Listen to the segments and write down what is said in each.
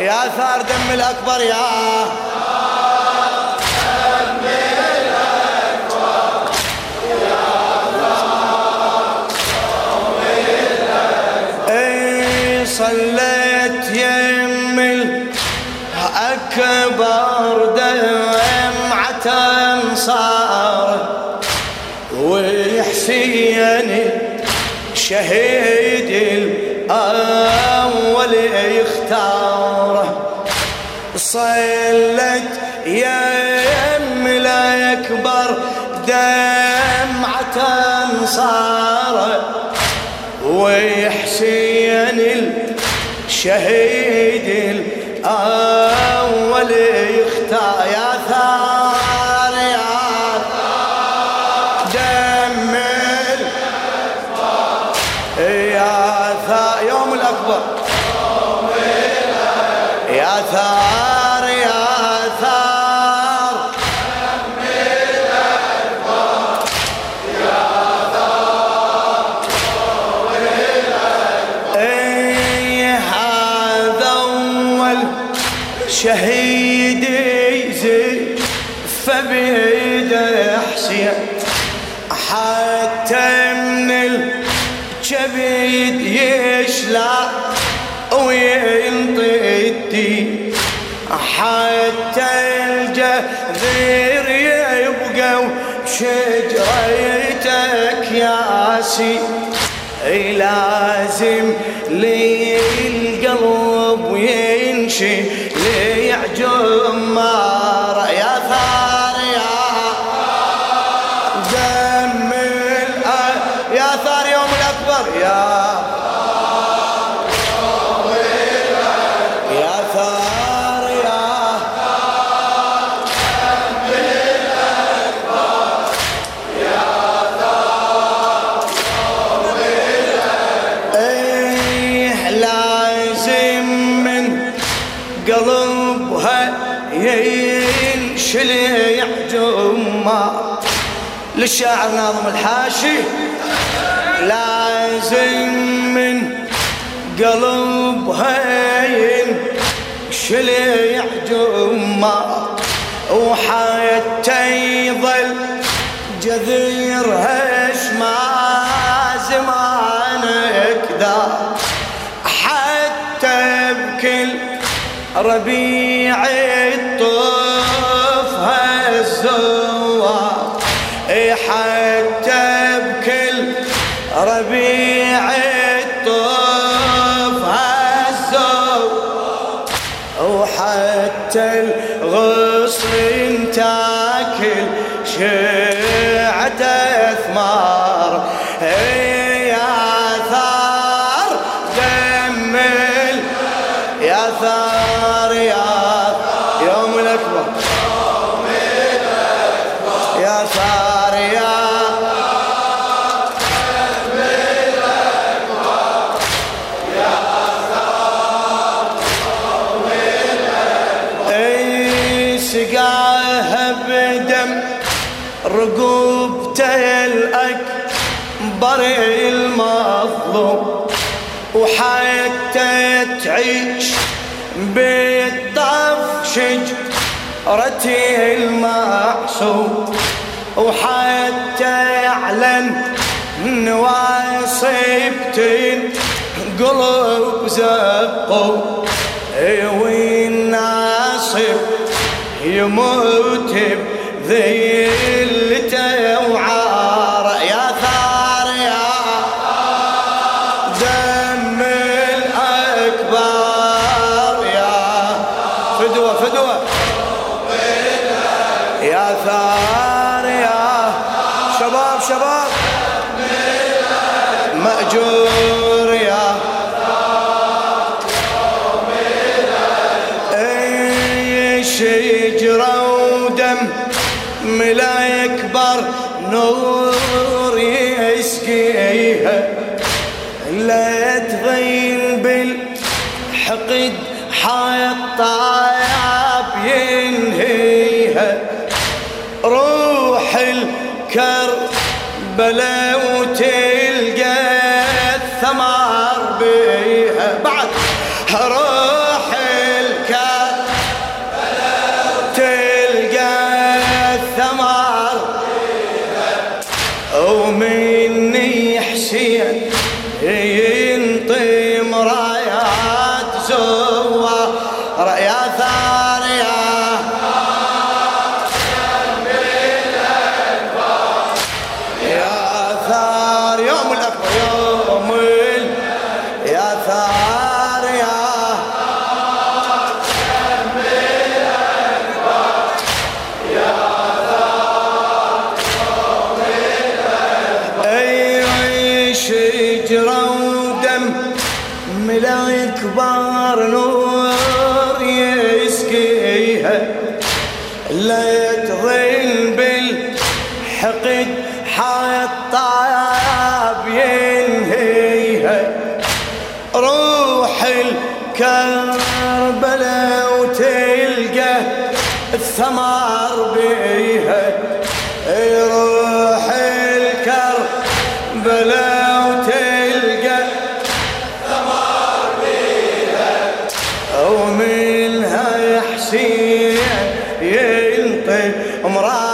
يا ثار دم الأكبر يا إيه، صليت يم الأكبر دمعة صار وحسين شهيد الأول يختاره صلت يم الأكبر دمعة صار. وحسين الشهيد الأول يختار. يا ثار يا دم يا فبيده حسين حتى من الجبيد يشلع وينطي الدين حتى الجذير يبقى شجرتك ياسي لازم لي القلب وينشي لي قلبها ينشلي جمار للشاعر ناظم الحاشي لازم من قلبها ينشلي جمار وحتى يظل جذيرها ما زمانك ذا. ربيع الزوار إي حتى بكل ربيع الطفها الزوار وحتى الغصن تاكل شعة ثمار سقاها بدم رقوبته الأكبر المظلوم وحتى تعيش بالطف شجرته المعصوم وحتى يعلن نواصبتين قلوب زقوا والناصب يموت بذلته ملا يكبر نور يسقيها لا تضين بالحقد حاط طياب ينهيها. روح الكربلاء وتلقى الثمار بيها. بعد روح تظل بالحقد حاط طاب ينهيها. روح الكربلاء وتلقى الثمار بيها. روح الكربلاء وتلقى ثمار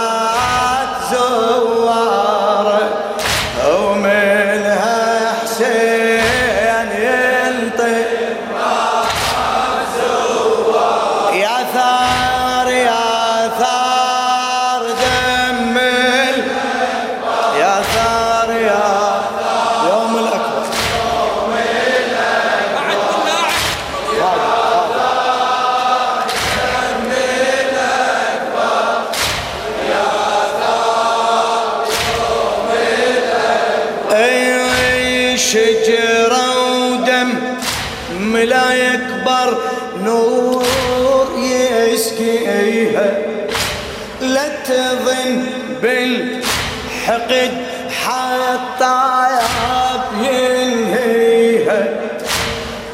تظن بالحقد حتى ينهيها.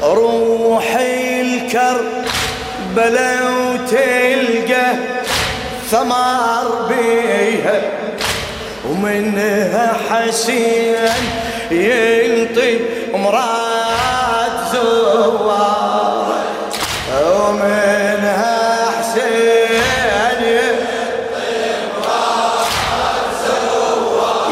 روح الكربلاء وتلقى ثمار بيها. ومنها حسين ينطي مراد زوار. ومنها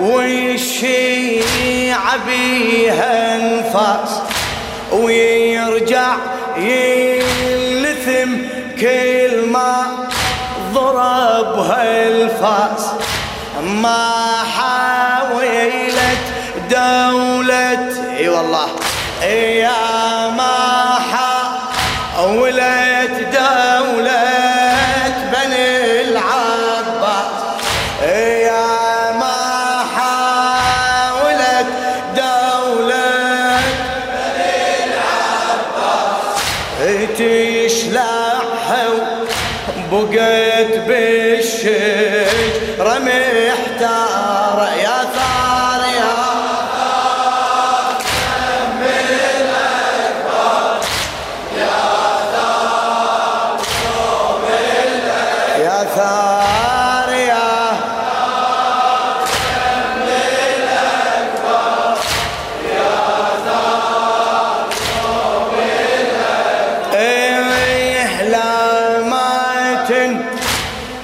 ويشيع بيها انفاس ويرجع يلثم كل ما ضربها الفاس. ما حاولت دولة إي والله يا ما حاولت يا ثار يا لا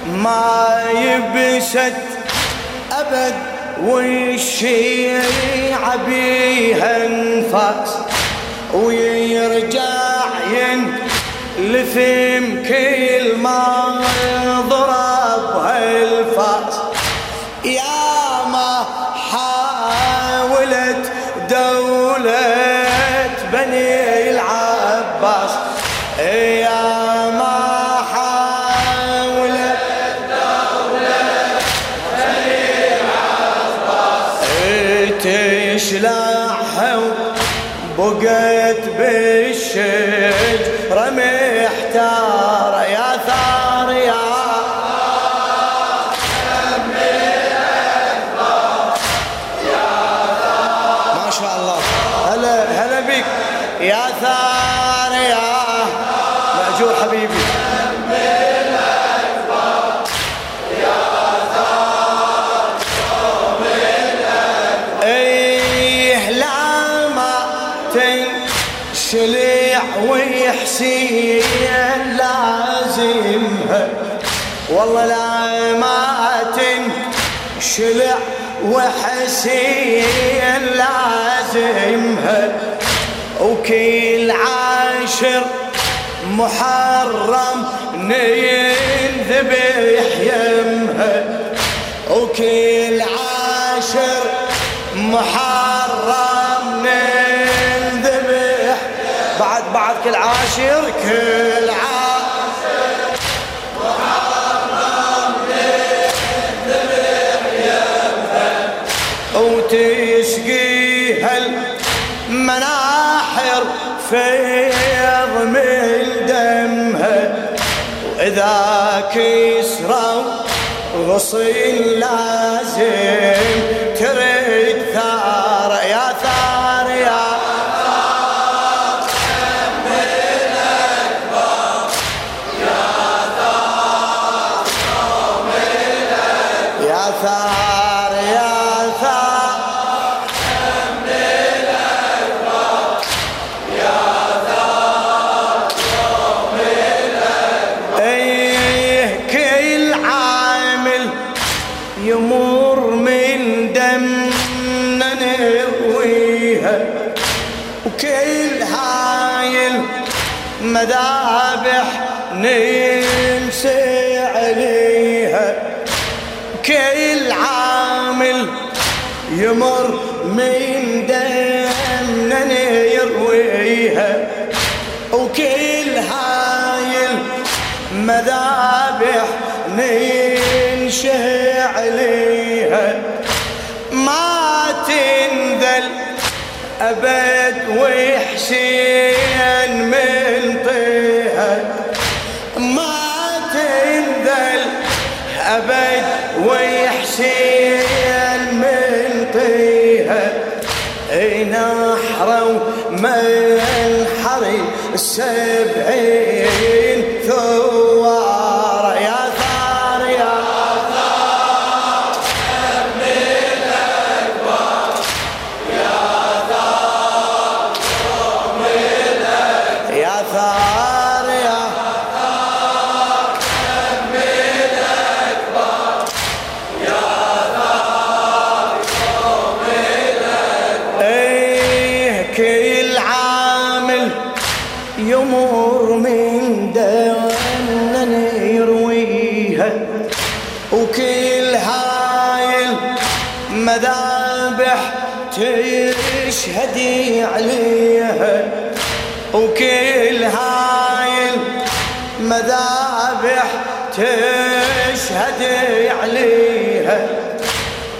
ما يبست أبد والشيعة بيها انفاس ويرجع ينلثم كل ما تشلعها بقيت بالشجرة محتارة يا ثار. ويحسين لازمها. والله لا ما شلع وحسين لازمها. وكل عاشر محرم نذبح يمها وكل عاشر محرم كل عاشر كل عاشر محرم يمها وتسقيها المناحر فيض من دمها وإذا كسروا غصين لازم ترد ثار المذابح ننسى عليها. كل عامل يمر من دمنا يرويها. وكل هاي المذابح ننشه عليها. ما تنذل أبد وحسين من طيها ما تنذل أبد وحسين من طيها نحروا من حري السبعين. عليها وكل هاي المذابح تشهدي عليها.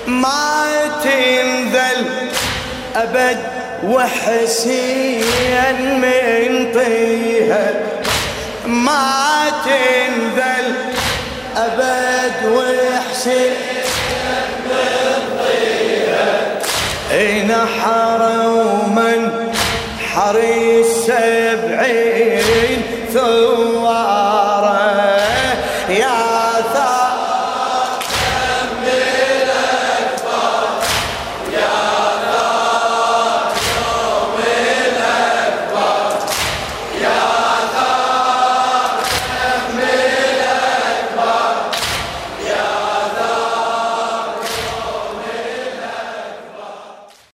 ما تنذل أبد وحسين من طيها. ما تنذل أبد وحسين أين حار ومن حري السبعين ثم